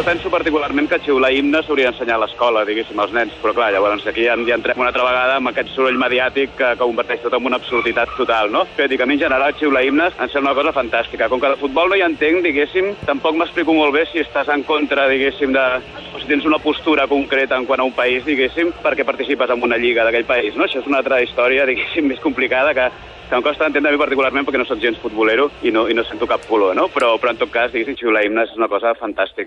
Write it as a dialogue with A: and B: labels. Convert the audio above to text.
A: jo penso particularment que xiular himne s'hauria d'ensenyar a l'escola, diguéssim, als nens, però clar, llavors aquí ja, ja entrem una altra vegada amb aquest soroll mediàtic que, que converteix tot en una absurditat total, no? Però dic, a mi en general xiular himnes em sembla una cosa fantàstica. Com que de futbol no hi entenc, diguéssim, tampoc m'explico molt bé si estàs en contra, diguéssim, de... o si tens una postura concreta en quant a un país, diguéssim, perquè participes en una lliga d'aquell país, no? Això és una altra història, diguéssim, més complicada que que em costa entendre a mi particularment perquè no sóc gens futbolero i no, i no sento cap color, no? Però, però en tot cas, diguéssim, xiular himnes és una cosa fantàstica.